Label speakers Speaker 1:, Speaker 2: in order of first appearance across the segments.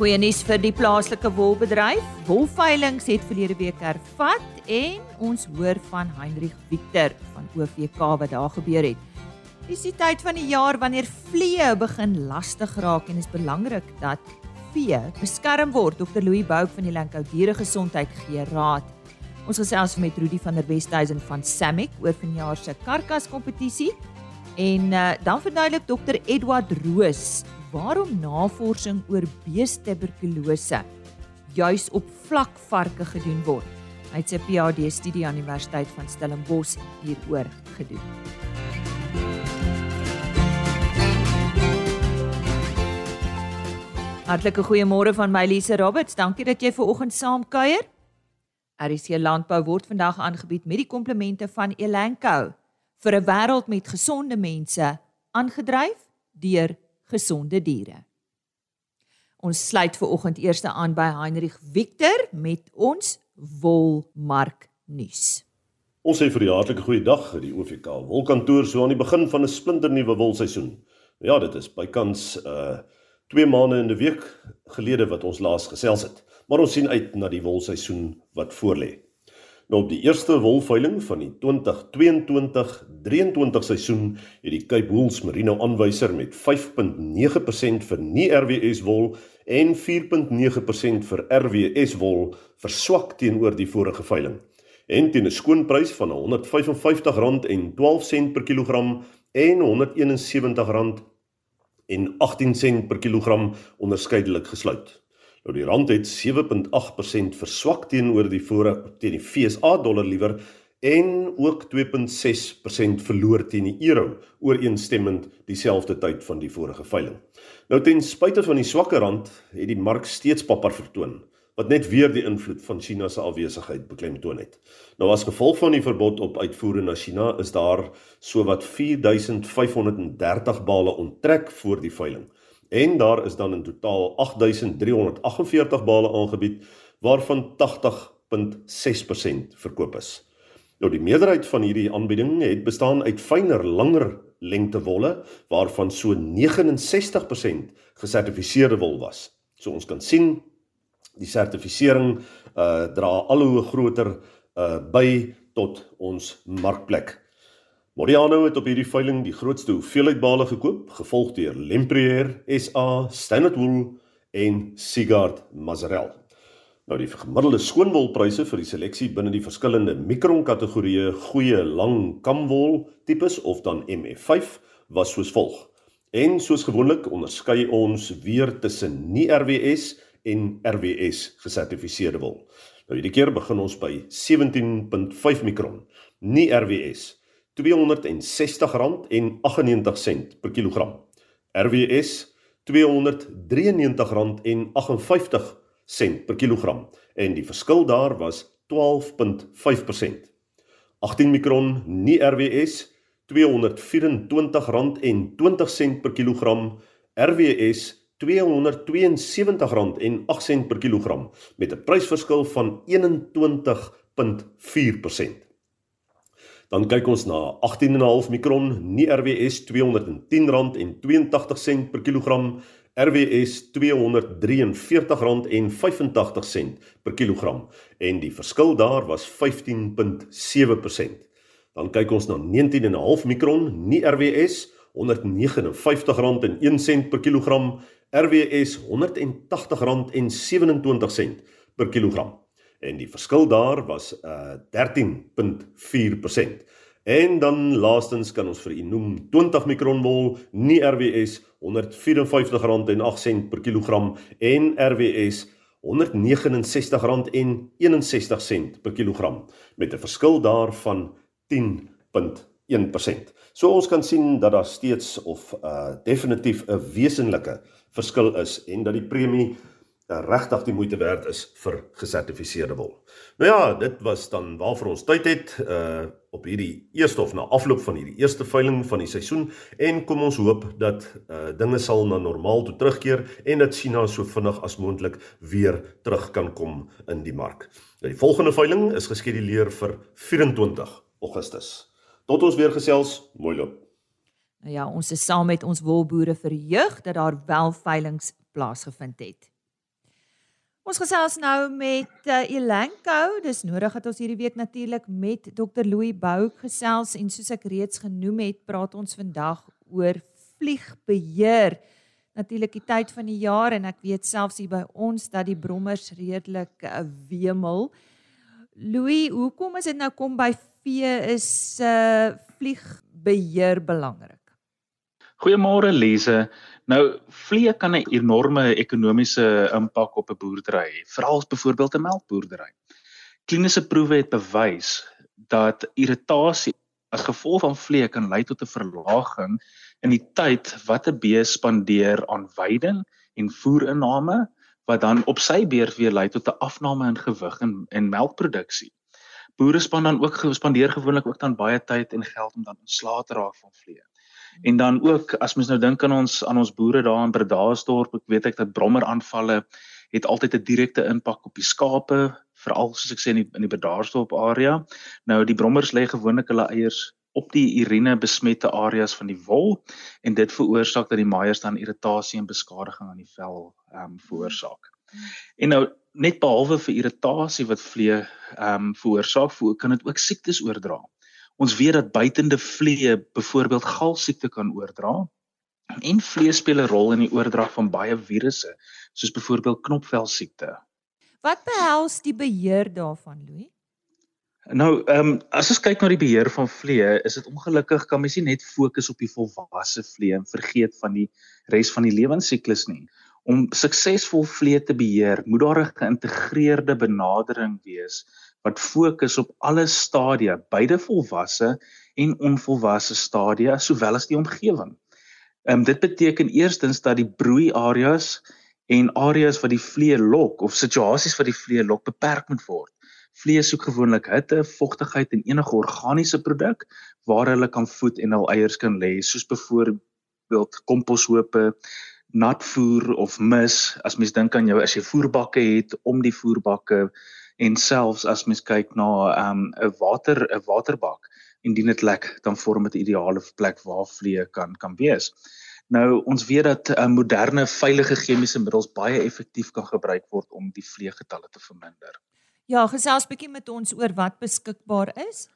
Speaker 1: Goeie nuus vir die plaaslike wolbedryf. Wolveilings het verlede week hervat en ons hoor van Heinrich Victor van OVK wat daar gebeur het. Dis die tyd van die jaar wanneer vliee begin lastig raak en is belangrik dat vee beskerm word. Dr Louis Bouk van die Lankou Diere Gesondheid gee raad. Ons gesels met Rudy van der Westhuizen van Samick oor vanjaar se karkas kompetisie en uh, dan verduidelik dokter Edward Roos waarom navorsing oor beestuberkulose juis op vlakvarke gedoen word. Hy het sy PhD studie aan die Universiteit van Stellenbosch hieroor gedoen. Hartlike goeiemôre van my Lise Roberts. Dankie dat jy ver oggend saam kuier. RC Landbou word vandag aangebied met die komplemente van Elanco vir 'n wêreld met gesonde mense aangedryf deur gesonde diere. Ons sluit ver oggend eers aan by Heinrich Victor met ons wolmark nuus.
Speaker 2: Ons sê vir die hartlike goeie dag uit die OVK wolkantoor so aan die begin van 'n splinternuwe wolseisoen. Ja, dit is bykans uh 2 maande in 'n week gelede wat ons laas gesels het maar ons sien uit na die wolseisoen wat voorlê. Nou op die eerste wolveiling van die 2022-23 seisoen het die Cape Wools Merino aanwyser met 5.9% vir nie RWS wol en 4.9% vir RWS wol verswak teenoor die vorige veiling. En teen 'n skoonprys van R155.12 per kilogram en R171.18 per kilogram onderskeidelik gesluit. Nou die rand het 7.8% verswak teenoor die vorige teen die FSA dollar liewer en ook 2.6% verloor teen die euro ooreenstemmend dieselfde tyd van die vorige veiling. Nou ten spyte van die swakker rand het die mark steeds papper vertoon wat net weer die invloed van China se afwesigheid beklemtoon het. Nou as gevolg van die verbod op uitvoere na China is daar sowat 4530 bale onttrek voor die veiling en daar is dan in totaal 8348 bale aangebied waarvan 80.6% verkoop is. Nou die meerderheid van hierdie aanbieding het bestaan uit fyner, langer lengte wolle waarvan so 69% gesertifiseerde wol was. So ons kan sien die sertifisering uh dra al hoe groter uh by tot ons markplek. Moriano het op hierdie veiling die grootste hoeveelheid bale gekoop, gevolg deur Lempriere SA, Standard Wool en Sigard Mazarel. Nou die gemiddelde skoonwolpryse vir die seleksie binne die verskillende mikron kategorieë goeie lang kamwol tipes of dan MF5 was soos volg. En soos gewoonlik onderskei ons weer tussen nie RWS en RWS gesertifiseerde wol. Nou hierdie keer begin ons by 17.5 mikron, nie RWS R260.98 per kilogram. RWS R293.58 per kilogram en die verskil daar was 12.5%. 18 mikron nie RWS R224.20 per kilogram. RWS R272.08 per kilogram met 'n prysverskil van 21.4%. Dan kyk ons na 18.5 mikron nie RWS R210.82 per kilogram, RWS R243.85 per kilogram en die verskil daar was 15.7%. Dan kyk ons na 19.5 mikron nie RWS R159.01 per kilogram, RWS R180.27 per kilogram en die verskil daar was uh 13.4%. En dan laastens kan ons vir u noem 20 mikron wol, nie RWS R154.08 per kilogram en RWS R169.61 per kilogram met 'n verskil daarvan 10.1%. So ons kan sien dat daar steeds of uh definitief 'n wesenlike verskil is en dat die premie regtig die moeite werd is vir gesertifiseerde wol. Nou ja, dit was dan waarvoor ons tyd het uh op hierdie eerste of na afloop van hierdie eerste veiling van die seisoen en kom ons hoop dat uh dinge sal na normaal toe terugkeer en dat China so vinnig as moontlik weer terug kan kom in die mark. Nou die volgende veiling is geskeduleer vir 24 Augustus. Tot ons weer gesels, mooi loop.
Speaker 1: Nou ja, ons is saam met ons wolboere verheug dat daar wel veilings plaasgevind het. Ons gesels nou met uh, Elanco. Dis nodig dat ons hierdie week natuurlik met Dr. Louis Bou gesels en soos ek reeds genoem het, praat ons vandag oor vliegbeheer. Natuurlik die tyd van die jaar en ek weet selfs hier by ons dat die brommers redelik uh, wemel. Louis, hoekom is dit nou kom by vee is uh vliegbeheer belangrik?
Speaker 3: Goeiemôre Lise. Nou vliee kan 'n enorme ekonomiese impak op 'n boerdery hê, veral byvoorbeeld 'n melkboerdery. Kliniese proewe het bewys dat irritasie as gevolg van vliee kan lei tot 'n verlaging in die tyd wat 'n bees spandeer aan weiding en voerinname wat dan op sy beurt weer lei tot 'n afname in gewig en en melkproduksie. Boere span dan ook gespandeer gewoonlik ook dan baie tyd en geld om dan ontslae te raak van vliee. En dan ook as mens nou dink aan ons aan ons boere daar in Bredasdorp, ek weet ek dat brommeraanvalle het altyd 'n direkte impak op die skape, veral soos ek sê in die in die Bredasdorp area. Nou die brommers lê gewoonlik hulle eiers op die urine besmette areas van die wol en dit veroorsaak dat die maaiers dan irritasie en beskadiging aan die vel ehm um, veroorsaak. En nou net behalwe vir irritasie wat vlee ehm um, veroorsaak, kan dit ook siektes oordra. Ons weet dat buitende vliee byvoorbeeld galsiekte kan oordra en vliee speel 'n rol in die oordrag van baie virusse soos byvoorbeeld knopvelsiekte.
Speaker 1: Wat behels die beheer daarvan, Louis?
Speaker 3: Nou, ehm um, as ons kyk na die beheer van vliee, is dit ongelukkig kan mens nie net fokus op die volwasse vliee en vergeet van die res van die lewensiklus nie. Om suksesvol vliee te beheer, moet daar 'n geïntegreerde benadering wees wat fokus op alle stadia, beide volwasse en onvolwasse stadia sowel as die omgewing. Ehm um, dit beteken eerstens dat die broeiareas en areas wat die vlee lok of situasies wat die vlee lok beperk moet word. Vlee soek gewoonlik hitte, vogtigheid en enige organiese produk waar hulle kan voed en hul eiers kan lê, soos byvoorbeeld komposhope, nat voer of mis. As mens dink aan jou as jy voerbakke het om die voerbakke en selfs as mens kyk na 'n um, 'n water 'n waterbak indien dit lek dan vorm dit 'n ideale plek waar vliee kan kan wees. Nou ons weet dat uh, moderne veilige chemiese middels baie effektief kan gebruik word om die vleegetalle te verminder.
Speaker 1: Ja, gesels bietjie met ons oor wat beskikbaar is.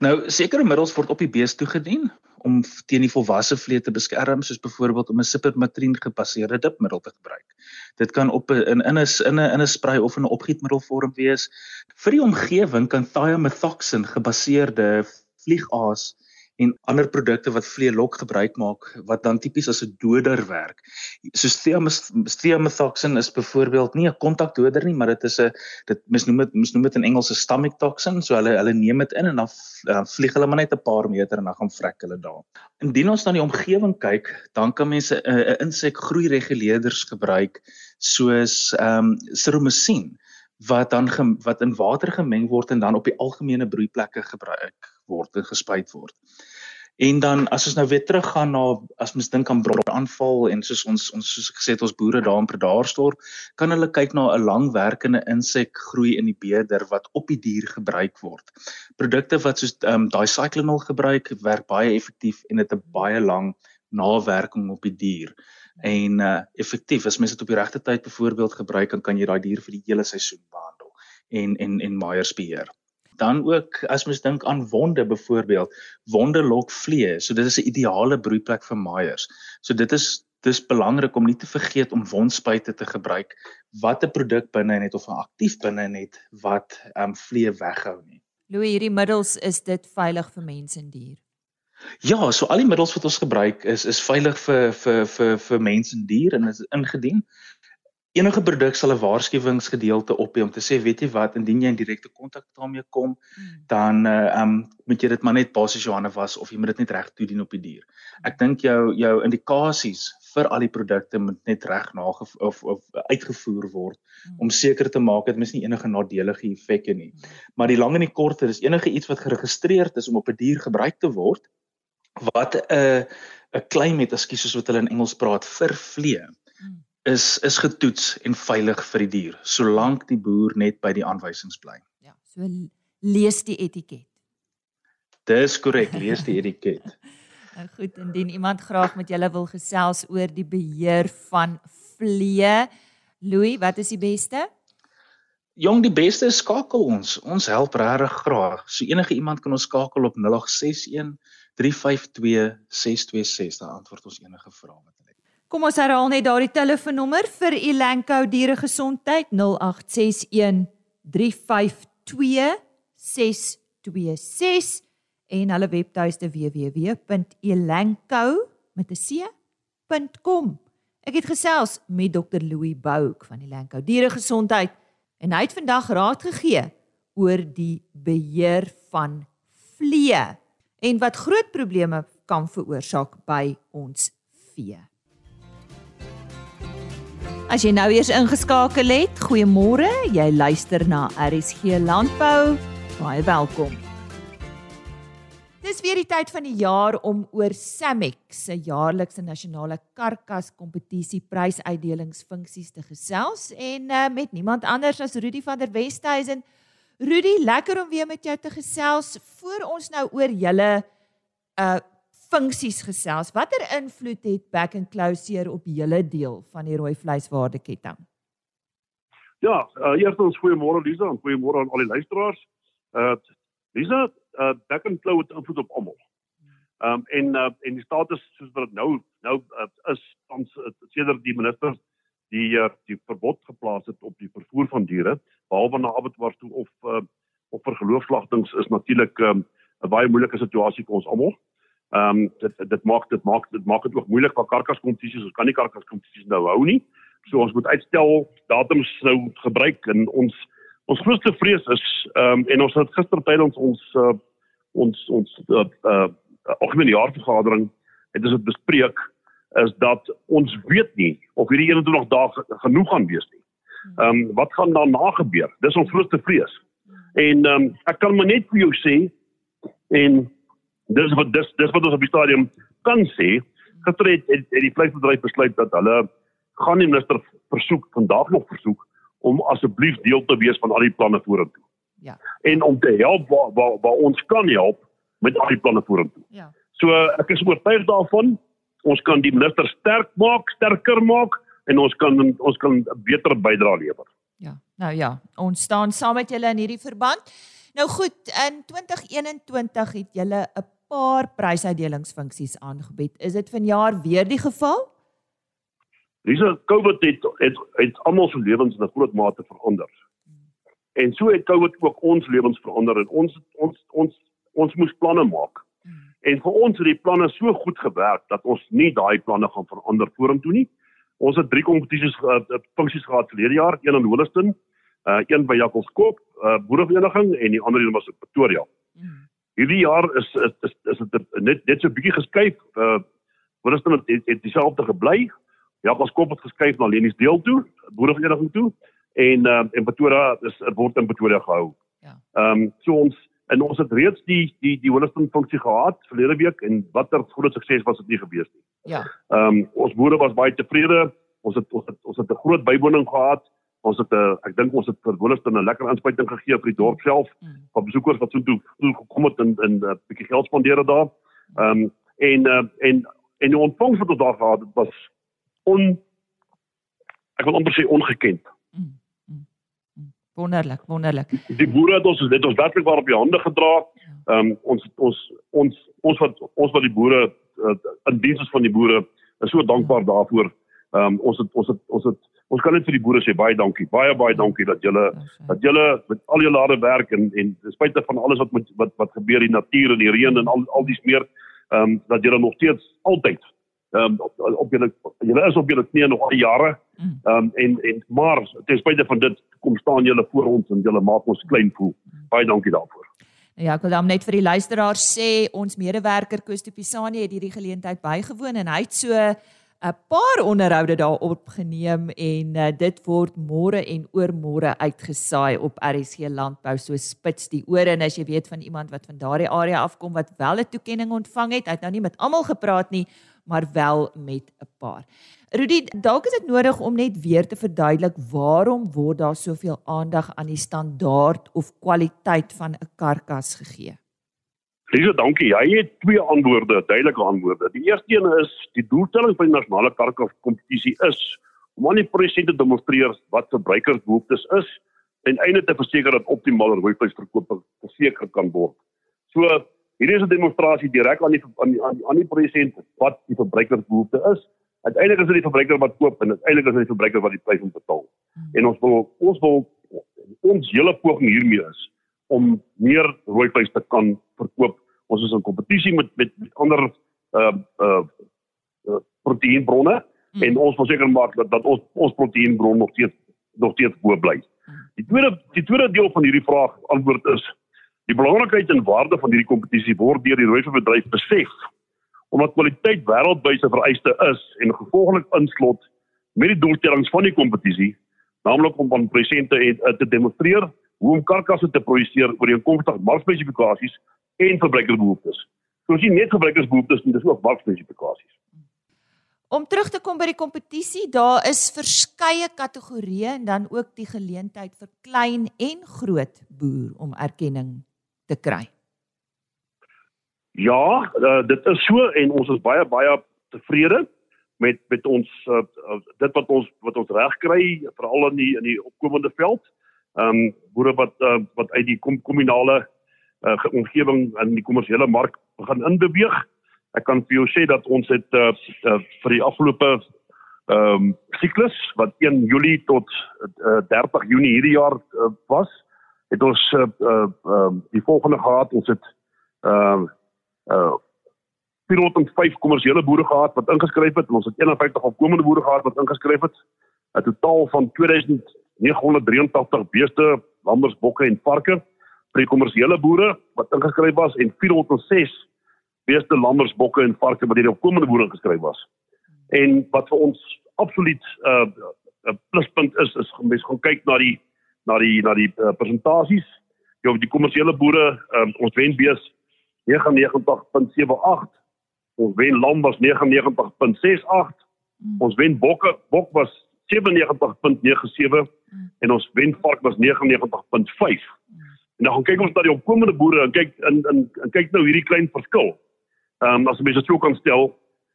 Speaker 3: Nou sekere middels word op die bees toegedien om teen die volwasse vlee te beskerm soos byvoorbeeld om 'n sipermatrien gebaseerde dipmiddel te gebruik. Dit kan op 'n in in 'n in 'n in 'n spray of 'n opgietmiddel vorm wees. Vir die omgewing kan thiamethoxin gebaseerde vliegaas en ander produkte wat vleelok gebruik maak wat dan tipies as 'n doder werk. So thiamethoxin is byvoorbeeld nie 'n kontakdoder nie, maar dit is 'n dit mens noem dit mens noem dit in Engels 'n stomach toxin. So hulle hulle neem dit in en dan uh, vlieg hulle maar net 'n paar meter en dan gaan vrek hulle daar. Indien ons dan die omgewing kyk, dan kan mense 'n uh, insek groei reguleerders gebruik soos ehm um, siromycin wat dan wat in water gemeng word en dan op die algemene broeiplekke gebruik word en gespuit word. En dan as ons nou weer teruggaan na as mens dink aan bronaanval en soos ons ons soos gesê het ons boere daar in Predaarstorp, kan hulle kyk na 'n langwerkende insek groei in die beeder wat op die dier gebruik word. Produkte wat soos um, daai cyclinol gebruik werk baie effektief en dit 'n baie lang nawerking op die dier. En uh effektief as mens dit op die regte tyd byvoorbeeld gebruik, dan kan jy daai dier vir die hele seisoen behandel en en en maaiers beheer dan ook as mens dink aan wonde byvoorbeeld wonde lok vliee so dit is 'n ideale broeiplek vir maaiers. So dit is dis belangrik om nie te vergeet om wondspuite te gebruik wat 'n produk binne het of 'n aktief binne het wat ehm um, vliee weghou nie.
Speaker 1: Louis hierdie middels is dit veilig vir mens en dier?
Speaker 3: Ja, so al die middels wat ons gebruik is is veilig vir vir vir vir mens en dier en is ingedien enige produk sal 'n waarskuwingsgedeelte op hê om te sê weet jy wat indien jy in direkte kontak daarmee kom hmm. dan uh um moet jy dit maar net basies jou hande was of jy moet dit net reg toedien op die dier. Ek dink jou jou indikasies vir al die produkte moet net reg nage of of uitgevoer word hmm. om seker te maak dit mis nie enige nadelige effekte nie. Hmm. Maar die lang en die kort is enige iets wat geregistreer is om op 'n die dier gebruik te word wat 'n uh, 'n claim het, ekskuus soos wat hulle in Engels praat vir vlee is is getoets en veilig vir die dier solank die boer net by die aanwysings bly.
Speaker 1: Ja, so lees die etiket.
Speaker 3: Dis korrek, lees die etiket.
Speaker 1: nou goed, indien iemand graag met julle wil gesels oor die beheer van vlee, Louis, wat is die beste?
Speaker 3: Jong, die beste is skakel ons. Ons help regtig graag. So enige iemand kan ons skakel op 0861 352 626. Daar antwoord ons enige vrae wat hulle het.
Speaker 1: Kom ons herhaal net daardie telefoonnommer vir Elanco Dieregesondheid 0861 352 626 en hulle webtuiste www.elanco.com. Ek het gesels met Dr Louis Bouk van Elanco Dieregesondheid en hy het vandag raad gegee oor die beheer van vliee en wat groot probleme kan veroorsaak by ons vee. As jy nou eers ingeskakel het, goeiemôre. Jy luister na RSG Landbou. Baie welkom. Dis weer die tyd van die jaar om oor Samex se jaarlikse nasionale karkas kompetisie prysuitdelingsfunksies te gesels en uh, met niemand anders as Rudy van der Westhuizen. Rudy, lekker om weer met jou te gesels voor ons nou oor julle uh funksies gesels. Watter invloed het back and closure op julle deel van die rooi vleiswaardeketting?
Speaker 4: Ja, uh, eerstens goeiemôre Lisa en goeiemôre aan al die luisteraars. Uh Lisa, uh back and close het invloed op almal. Um en uh en die status soos wat dit nou nou uh, is ons uh, sedert die minister die uh, die verbod geplaas het op die vervoer van diere behalwe na abattoirs toe of uh, of vir geloofslagtings is natuurlik um, 'n baie moeilike situasie vir ons almal. Ehm um, dit dit maak dit maak dit maak dit ook moeilik vir karkaskompetisies. Ons kan nie karkaskompetisies nou hou nie. So ons moet uitstel datums nou gebruik en ons ons grootste vrees is ehm um, en ons het gister tydens ons uh, ons ons uh, uh algemene jaarvergadering het ons dit bespreek is dat ons weet nie of hierdie 21 dae genoeg gaan wees nie. Ehm um, wat gaan daarna gebeur? Dis ons grootste vrees. En ehm um, ek kan maar net vir jou sê en dis wat dis dis wat ons op die stadium kan sê. Gister het, het, het die vleisbedryf besluit dat hulle gaan die minister versoek vandag nog versoek om asseblief deel te wees van al die planne vorentoe. Ja. En om te help waar waar waar ons kan help met al die planne vorentoe. Ja. So ek is oortuig daarvan ons kan die minister sterk maak, sterker maak en ons kan ons kan 'n beter bydrae lewer.
Speaker 1: Ja. Nou ja, ons staan saam met julle in hierdie verband. Nou goed, in 2021 het julle 'n paar prysuitdelingsfunksies aangebied. Is dit vanjaar weer die geval?
Speaker 4: Dis COVID het het, het almal se lewens in 'n groot mate verander. En so het COVID ook ons lewens verander en ons ons ons ons moes planne maak. En vir ons het die planne so goed gewerk dat ons nie daai planne gaan verander vorentoe nie. Ons het drie kompetisies uh, funksies gehad verlede jaar, een in Holliston, uh, een by Jakobskop, uh, boerevereniging en die ander een was in Pretoria. Mm hierdie jaar is is is, is dit net net so bietjie geskuif. Uh Woensdag het, het, het dieselfde gebly. Ja, ons kop het geskuif na Lenies deel toe, boerevereniging toe en uh en Pretoria is word in Pretoria gehou. Ja. Ehm um, so ons en ons het reeds die die die Holliston funksie gehad verlede week en watter groot sukses was dit nie gewees nie. Ja. Ehm um, ons boere was baie tevrede. Ons het ons het ons het 'n groot bywoning gehad ons het 'n uh, ek dink ons het vir Wolleston 'n lekker aanspuiting gegee vir die dorp self mm. van besoekers wat so toe toe gekom het en 'n uh, bietjie geld spandeer daar. Ehm um, en uh, en en die ontvangs wat ons daar gehad het was on ek wil amper sê ongekend. Mm.
Speaker 1: Mm. mm. Wonderlik, wonderlik.
Speaker 4: Die boere het ons het ons werklik waar op die hande gedra. Ja. Ehm um, ons ons ons ons wat ons wat die boere uh, in diens is van die boere is so dankbaar daarvoor. Ehm um, ons het ons het ons het ons kan net vir die boere sê baie dankie. Baie baie dankie dat julle dat julle met al julle harde werk en en ten spyte van alles wat met, wat wat gebeur die natuur en die reën en al al die smeer ehm um, dat julle nog steeds altyd ehm um, op, op julle julle is op julle knieë nog al jare. Mm. Ehm um, en en maar ten spyte van dit kom staan julle voor ons en julle maak ons klein voel. Baie dankie daarvoor.
Speaker 1: Ja, ek wil dan net vir die luisteraars sê ons medewerker Koos de Pisani het hierdie geleentheid bygewoon en hy het so 'n paar onderhoude daarop geneem en uh, dit word môre en oormôre uitgesaai op RSG Landbou so spits die ore en as jy weet van iemand wat van daardie area afkom wat wel 'n toekenning ontvang het, hy het nou nie met almal gepraat nie, maar wel met 'n paar. Rudy, dalk is dit nodig om net weer te verduidelik waarom word daar soveel aandag aan die standaard of kwaliteit van 'n karkas gegee?
Speaker 4: Lisa, dankie. Hy het twee antwoorde, duidelike antwoorde. Die eerste een is die doelstelling van die nasionale karkaf kompetisie is om aan die produsente te demonstreer wat verbruikersbehoeftes is en eintlik te verseker dat optimale rooivleisverkope verseker kan word. So hierdie is 'n demonstrasie direk aan die aan die aan die produsent wat die verbruikersbehoefte is. Uiteindelik is dit die verbruiker wat koop en uiteindelik is dit die verbruiker wat die prys moet betaal. Hmm. En ons wil ons wil ons hele poging hiermee is om meer rooi vleis te kan verkoop. Ons is in kompetisie met met, met ander uh uh, uh proteïenbronne hmm. en ons wil seker maak dat dat ons ons proteïenbron nog steeds nog steeds bo bly. Hmm. Die tweede die tweede deel van hierdie vraag antwoord is die belangrikheid en waarde van hierdie kompetisie word deur die rooibedryf besef omdat kwaliteit wêreldwyd 'n vereiste is en gevolglik inslot met die doelstellings van die kompetisie naamlik om aan presente te, te demonstreer hoe om karkasse te produseer oor die komstige markspesifikasies en verbruikersbehoeftes. So as jy net verbruikersbehoeftes nie, dis ook markspesifikasies.
Speaker 1: Om terug te kom by die kompetisie, daar is verskeie kategorieë en dan ook die geleentheid vir klein en groot boer om erkenning te kry.
Speaker 4: Ja, uh, dit is so en ons is baie baie tevrede met met ons uh, dit wat ons wat ons reg kry veral in die in die opkomende veld. Ehm um, boere wat uh, wat uit die kommunale uh, omgewing in die kommersiële mark begin inbeweeg. Ek kan vir jou sê dat ons het uh, uh, vir die afgelope ehm um, siklus wat 1 Julie tot uh, 30 Junie hierdie jaar uh, was, het ons uh, uh, die volgende gehad. Ons het ehm uh, uh, 405 kommersiële boere gehad wat ingeskryf het en ons het 51 opkomende boere gehad wat ingeskryf het. 'n Totaal van 2983 beeste, lammers, bokke en varke vir die kommersiële boere wat ingeskryf was en 406 beeste, lammers, bokke en varke wat deur die opkomende boere ingeskryf was. En wat vir ons absoluut 'n uh, 'n pluspunt is is om mens gaan kyk na die na die na die uh, presentasies. Jy op die kommersiële boere, uh, ons wen bees 99.78 Ons wen lam was 99.68. Mm. Ons wen bokke bok was 97.97. en ons wen vark was 99.5. Mm. En dan gaan kyk ons na die opkomende boere en kyk in in en kyk nou hierdie klein verskil. Ehm um, as mense so kan stel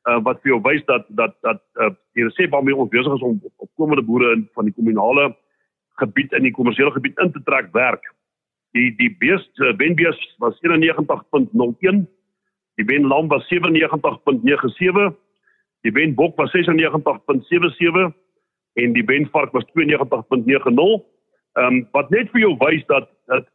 Speaker 4: uh, wat vir jou wys dat dat dat uh, die resep waarmee ons besig is om opkomende boere in van die kommunale gebied in die kommersiële gebied in te trek werk. Die die beest uh, wenbees was 91.01 Die wen lam was 97.97. Die wen bok was 96.77 en die wen vark was 92.90. Ehm um, wat net vir jou wys dat dat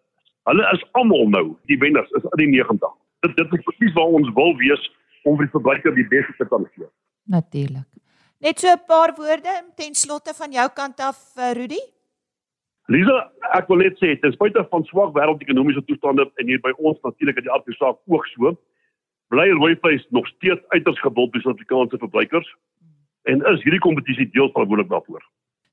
Speaker 4: hulle is almal nou die wenners is in die 90. Dit dit is presies waar ons wil wees om vir die verbruiker die beste te kan gee.
Speaker 1: Natuurlik. Net so 'n paar woorde ten slotte van jou kant af uh, Rudy.
Speaker 4: Lisa, ek wil net sê ten spyte van swak wêreldekonomiese toestande en hier by ons natuurlik in die afsaak ook so, bly Rooivleis nog steeds uiters gewild by Suid-Afrikaanse verbruikers en is hierdie kompetisie deel verantwoordelik daarvoor.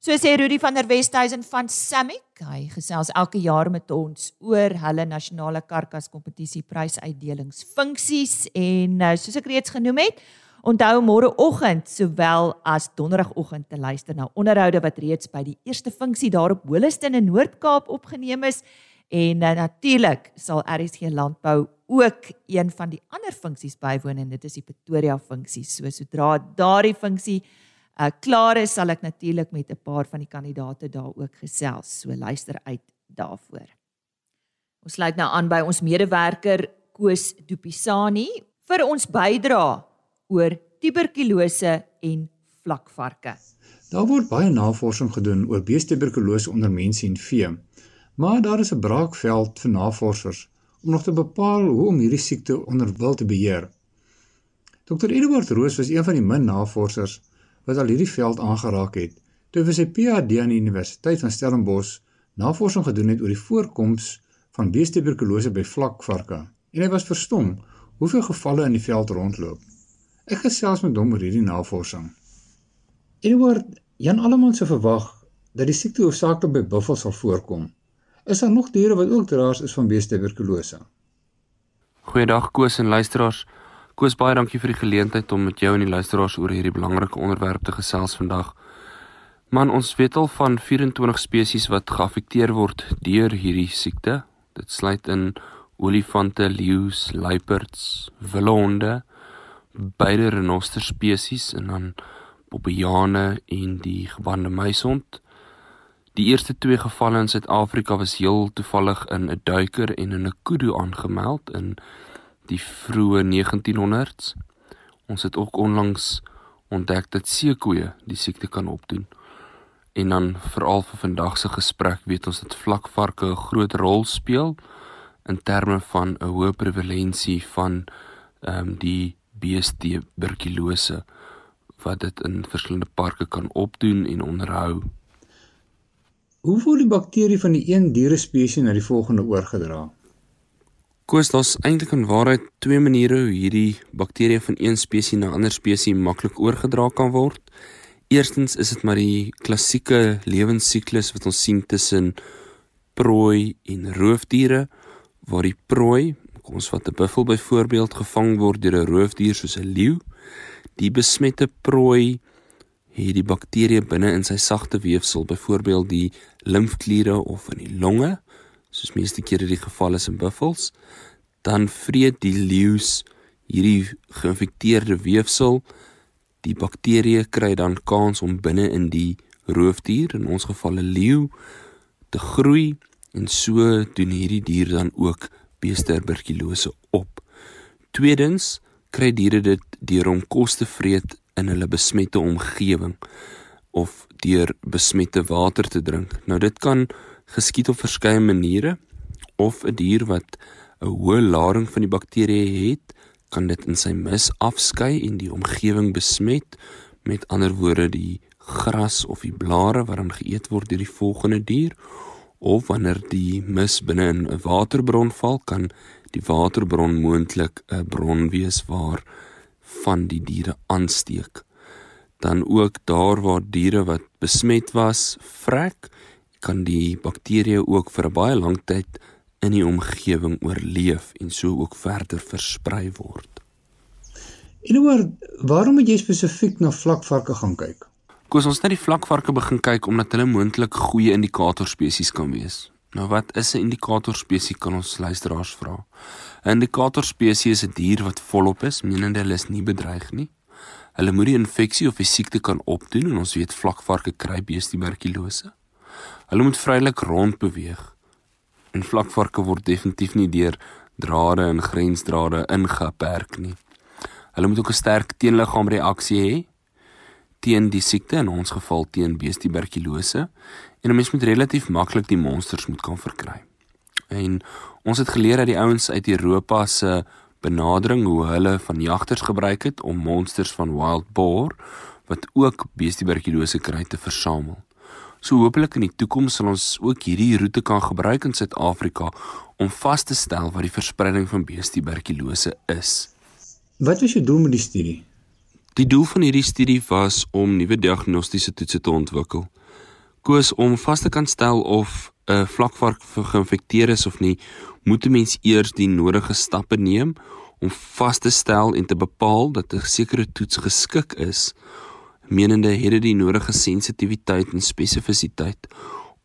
Speaker 1: So sê Rudy van der Westhuizen van Samic, hy gesels elke jaar met ons oor hulle nasionale karkas kompetisie prysuitdelingsfunksies en nou soos ek reeds genoem het, onthou môreoggend sowel as donderdagoggend te luister na onderhoude wat reeds by die eerste funksie daar op Holliston in Noord-Kaap opgeneem is en uh, natuurlik sal RSG Landbou ook een van die ander funksies bywoon en dit is die Pretoria funksie. So sodra daardie funksie uh, klaar is, sal ek natuurlik met 'n paar van die kandidate daar ook gesels. So luister uit daarvoor. Ons sluit nou aan by ons medewerker Koos Dupisani vir ons bydra oor tuberkulose en vlakvarke.
Speaker 5: Daar word baie navorsing gedoen oor beestuberkulose onder mense en vee. Maar daar is 'n braakveld vir navorsers om nog te bepaal hoe om hierdie siekte onder wil te beheer. Dr. Eduard Roos was een van die min navorsers wat al hierdie veld aangeraak het. Toe hy sy PhD aan die Universiteit van Stellenbosch navorsing gedoen het oor die voorkoms van beestuberkulose by vlakvarke en hy was verstom hoeveel gevalle in die veld rondloop. Ek gesels met hom oor hierdie navorsing. Eduard, Jan Alleman se verwag dat die siekte hoofsaaklik by buffels sal voorkom. Is daar nog diere wat ook draers is van beestetuberkulose?
Speaker 6: Goeiedag Koos en luisteraars. Koos, baie dankie vir die geleentheid om met jou en die luisteraars oor hierdie belangrike onderwerp te gesels vandag. Man, ons weet al van 24 spesies wat geaffekteer word deur hierdie siekte. Dit sluit in olifante, leeu's, luiperds, wilhonde, beide renoster spesies en dan Bobbejane en die gebande muisond. Die eerste twee gevalle in Suid-Afrika was heel toevallig in 'n duiker en in 'n kudu aangemeld in die vroeë 1900s. Ons het ook onlangs ontdek dat seekoeie die siekte kan opdoen. En dan veral vir vandag se gesprek weet ons dat vlakvarke 'n groot rol speel in terme van 'n hoë prevalensie van ehm um, die beeste tuberkulose wat dit in verskillende parke kan opdoen en onderhou.
Speaker 5: Hoe word die bakterie van die een dierespesies na die volgende oorgedra?
Speaker 6: Koos, daar's eintlik in waarheid twee maniere hoe hierdie bakterieë van een spesies na 'n ander spesies maklik oorgedra kan word. Eerstens is dit maar die klassieke lewensiklus wat ons sien tussen prooi en roofdiere waar die prooi, kom ons vat 'n buffel byvoorbeeld, gevang word deur 'n roofdier soos 'n leeu. Die besmette prooi het die bakterieë binne in sy sagte weefsel, byvoorbeeld die limfkliere of in die longe soos meeste kere die geval is in buffels, dan vreet die leeu's hierdie geïnfekteerde weefsel. Die bakterieë kry dan kans om binne in die roofdier, in ons geval 'n leeu, te groei en so doen hierdie dier dan ook beesterberkulose op. Tweedens kry diere dit deur om kos te vreet in hulle besmette omgewing of deur besmette water te drink. Nou dit kan geskied op verskeie maniere of 'n dier wat 'n hoë lading van die bakterieë het, kan dit in sy mis afskei en die omgewing besmet, met ander woorde die gras of die blare wat dan geëet word deur die volgende dier of wanneer die mis binne in 'n waterbron val, kan die waterbron moontlik 'n bron wees waar van die diere aansteek. Dan ook daar waar diere wat besmet was, vrek, kan die bakterieë ook vir 'n baie lang tyd in die omgewing oorleef en so ook verder versprei word.
Speaker 5: En oor waarom moet jy spesifiek na vlakvarke gaan kyk?
Speaker 6: Koos ons net die vlakvarke begin kyk omdat hulle moontlik goeie indikator spesies kan wees. Nou wat is 'n indikator spesies kan ons luisteraars vra? 'n Indikator spesies is 'n dier wat volop is, menende hulle is nie bedreig nie. Hulle moet die infeksie of die siekte kan opdoen en ons weet vlakvarke kry beestieberkulose. Hulle moet vrylik rond beweeg. En vlakvarke word definitief nie deur drade en grensdrade ingeperk nie. Hulle moet ook 'n sterk teenliggaamreaksie hê teen die siekte in ons geval teen beestieberkulose en 'n mens moet relatief maklik die monsters moet kan verkry. En ons het geleer dat die ouens uit Europa se benadering hoe hulle van jagters gebruik het om monsters van wild boar wat ook beestieberkulose kry te versamel. So hopelik in die toekoms sal ons ook hierdie roete kan gebruik in Suid-Afrika om vas te stel wat die verspreiding van beestieberkulose is.
Speaker 5: Wat was jou doel met die studie?
Speaker 6: Die doel van hierdie studie was om nuwe diagnostiese toetse te ontwikkel. Koos om vas te kan stel of 'n vlakvark geïnfekteer is of nie, moet 'n mens eers die nodige stappe neem om vas te stel en te bepaal dat 'n sekere toets geskik is menende het dit die nodige sensitiwiteit en spesifisiteit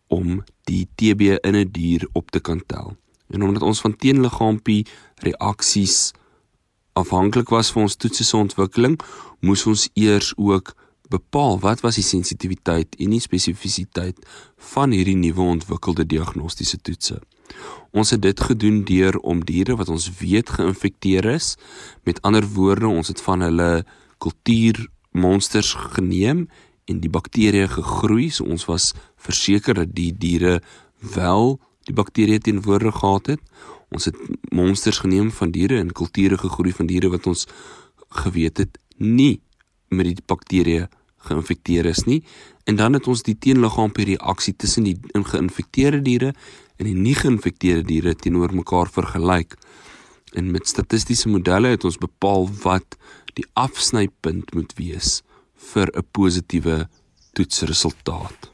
Speaker 6: om die TB in 'n dier op te kan tel. En omdat ons van teenliggaampie reaksies afhanklik was vir ons toetse se ontwikkeling, moes ons eers ook bepaal wat was die sensitiwiteit en die spesifisiteit van hierdie nuwe ontwikkelde diagnostiese toetse. Ons het dit gedoen deur om diere wat ons weet geïnfekteer is, met ander woorde, ons het van hulle kultuur monsters geneem en die bakterieë gegroei. So ons was verseker dat die diere wel die bakterieë teenwoordig gehad het. Ons het monsters geneem van diere en kulture gegroei van diere wat ons geweet het nie met die bakterieë geïnfekteer is nie. En dan het ons die teenliggaampie reaksie tussen die geïnfekteerde diere en die nie geïnfekteerde diere teenoor mekaar vergelyk. En met statistiese modelle het ons bepaal wat die afsnypunt moet wees vir 'n positiewe toetsresultaat.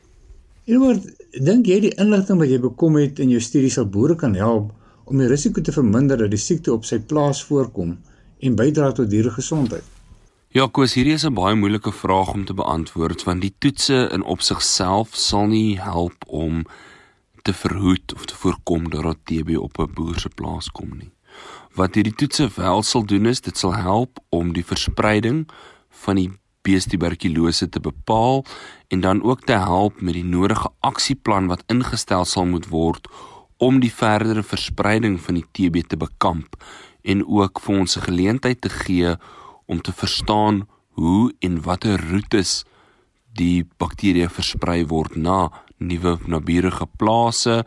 Speaker 5: Edward, dink jy die inligting wat jy bekom het in jou studie sal boere kan help om die risiko te verminder dat die siekte op sy plaas voorkom en bydra tot dieregesondheid?
Speaker 6: Ja, koes, hierdie is 'n baie moeilike vraag om te beantwoord want die toetse in opsig self sal nie help om te verhoed of te voorkom dat TB op 'n boer se plaas kom nie. Wat hierdie toetse wel sal doen is dit sal help om die verspreiding van die beestuberkulose te bepaal en dan ook te help met die nodige aksieplan wat ingestel sal moet word om die verdere verspreiding van die TB te bekamp en ook vir ons 'n geleentheid te gee om te verstaan hoe en watter roetes die bakterieë versprei word na nuwe naburige plase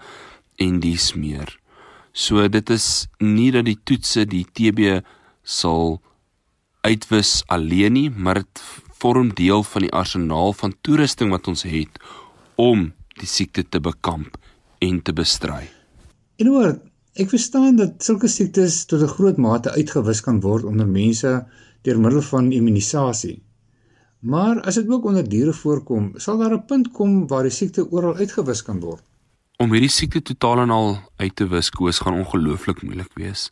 Speaker 6: en dis meer. So dit is nie dat die toetse die TB sal uitwis alleen nie, maar dit vorm deel van die arsenaal van toerusting wat ons het om die siekte te bekamp en te bestry.
Speaker 5: En oor ek verstaan dat sulke siektes tot 'n groot mate uitgewis kan word onder mense deur middel van immunisasie. Maar as dit ook onder diere voorkom, sal daar 'n punt kom waar die siekte oral uitgewis kan word.
Speaker 6: Om hierdie siekte totaal en al uit te wis, koes gaan ongelooflik moeilik wees.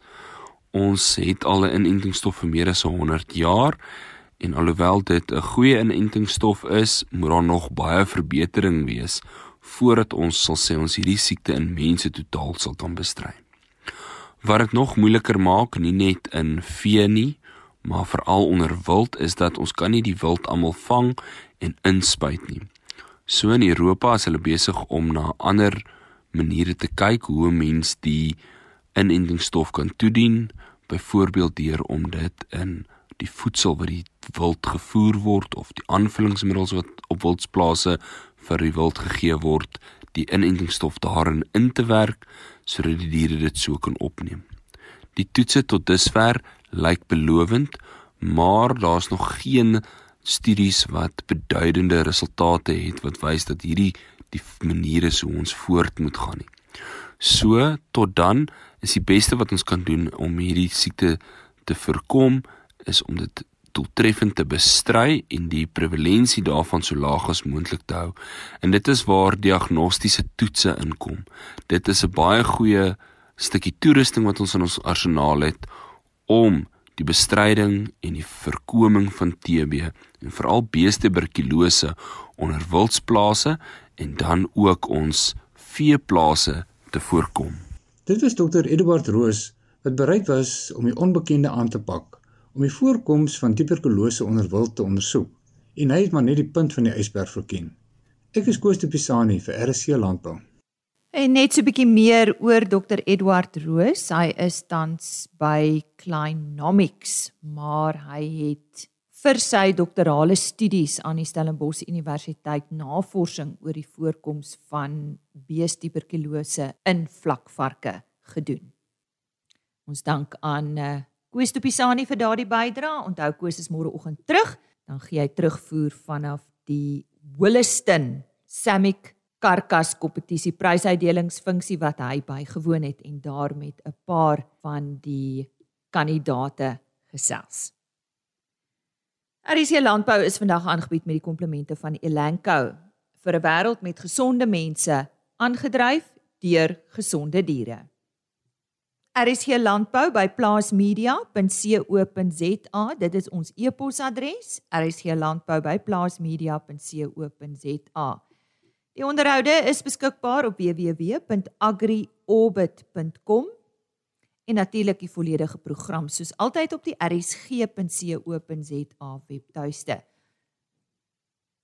Speaker 6: Ons het al 'n inentingsstof vir meer as 100 jaar en alhoewel dit 'n goeie inentingsstof is, moet daar nog baie verbetering wees voordat ons sal sê ons hierdie siekte in mense totaal sal kan bestry. Wat dit nog moeiliker maak, nie net in vee nie, maar veral onder wild is dat ons kan nie die wild almal vang en inspuit nie. So in Europa is hulle besig om na ander maniere te kyk hoe 'n mens die inentingsstof kan toedien, byvoorbeeld deur om dit in die voedsel wat die wild gevoer word of die aanvullingsmiddels wat op wildsplase vir die wild gegee word, die inentingsstof daarin in te werk sodat die diere dit so kan opneem. Die toetse tot dusver lyk belovend, maar daar's nog geen studies wat beduidende resultate het wat wys dat hierdie die maniere so ons voort moet gaan nie. So tot dan is die beste wat ons kan doen om hierdie siekte te voorkom is om dit doeltreffend te bestry en die prevalensie daarvan so laag as moontlik te hou. En dit is waar diagnostiese toetse inkom. Dit is 'n baie goeie stukkie toerusting wat ons in ons arsenaal het om die bestryding en die voorkoming van TB en veral beesteberkulose onder wildsplase en dan ook ons veeplase te voorkom.
Speaker 5: Dit was dokter Eduard Roos wat bereid was om die onbekende aan te pak om die voorkoms van tuberkulose onder wild te ondersoek en hy het maar net die punt van die ysberg verken. Ek is Koos de Pisani vir RC Landbou.
Speaker 1: En net so 'n bietjie meer oor Dr Edward Roos. Hy is tans by Clinomics, maar hy het vir sy doktorale studies aan die Stellenbosch Universiteit navorsing oor die voorkoms van beestuberkulose in vlakvarke gedoen. Ons dank aan uh, Koos Topisani vir daardie bydrae. Onthou Koos is môreoggend terug, dan gee hy terugvoer vanaf die Williston Samick karkas kompetisie prysuitdelingsfunksie wat hy bygewoon het en daar met 'n paar van die kandidate gesels. RC Landbou is vandag aangebied met die komplemente van Elanco vir 'n wêreld met gesonde mense, aangedryf deur gesonde diere. RC Landbou by plaasmedia.co.za, dit is ons e-posadres, rclandbou@plaasmedia.co.za. Die onderhoude is beskikbaar op www.agriorbit.com en natuurlik die volledige program soos altyd op die rsg.co.za webtuiste.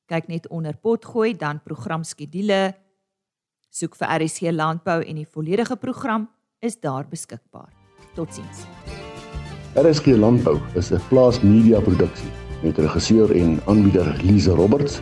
Speaker 1: Kyk net onder potgooi dan programskedule soek vir RSG landbou en die volledige program is daar beskikbaar. Totsiens.
Speaker 7: RSG landbou is 'n plaas media produksie met regisseur en aanbieder Lize Roberts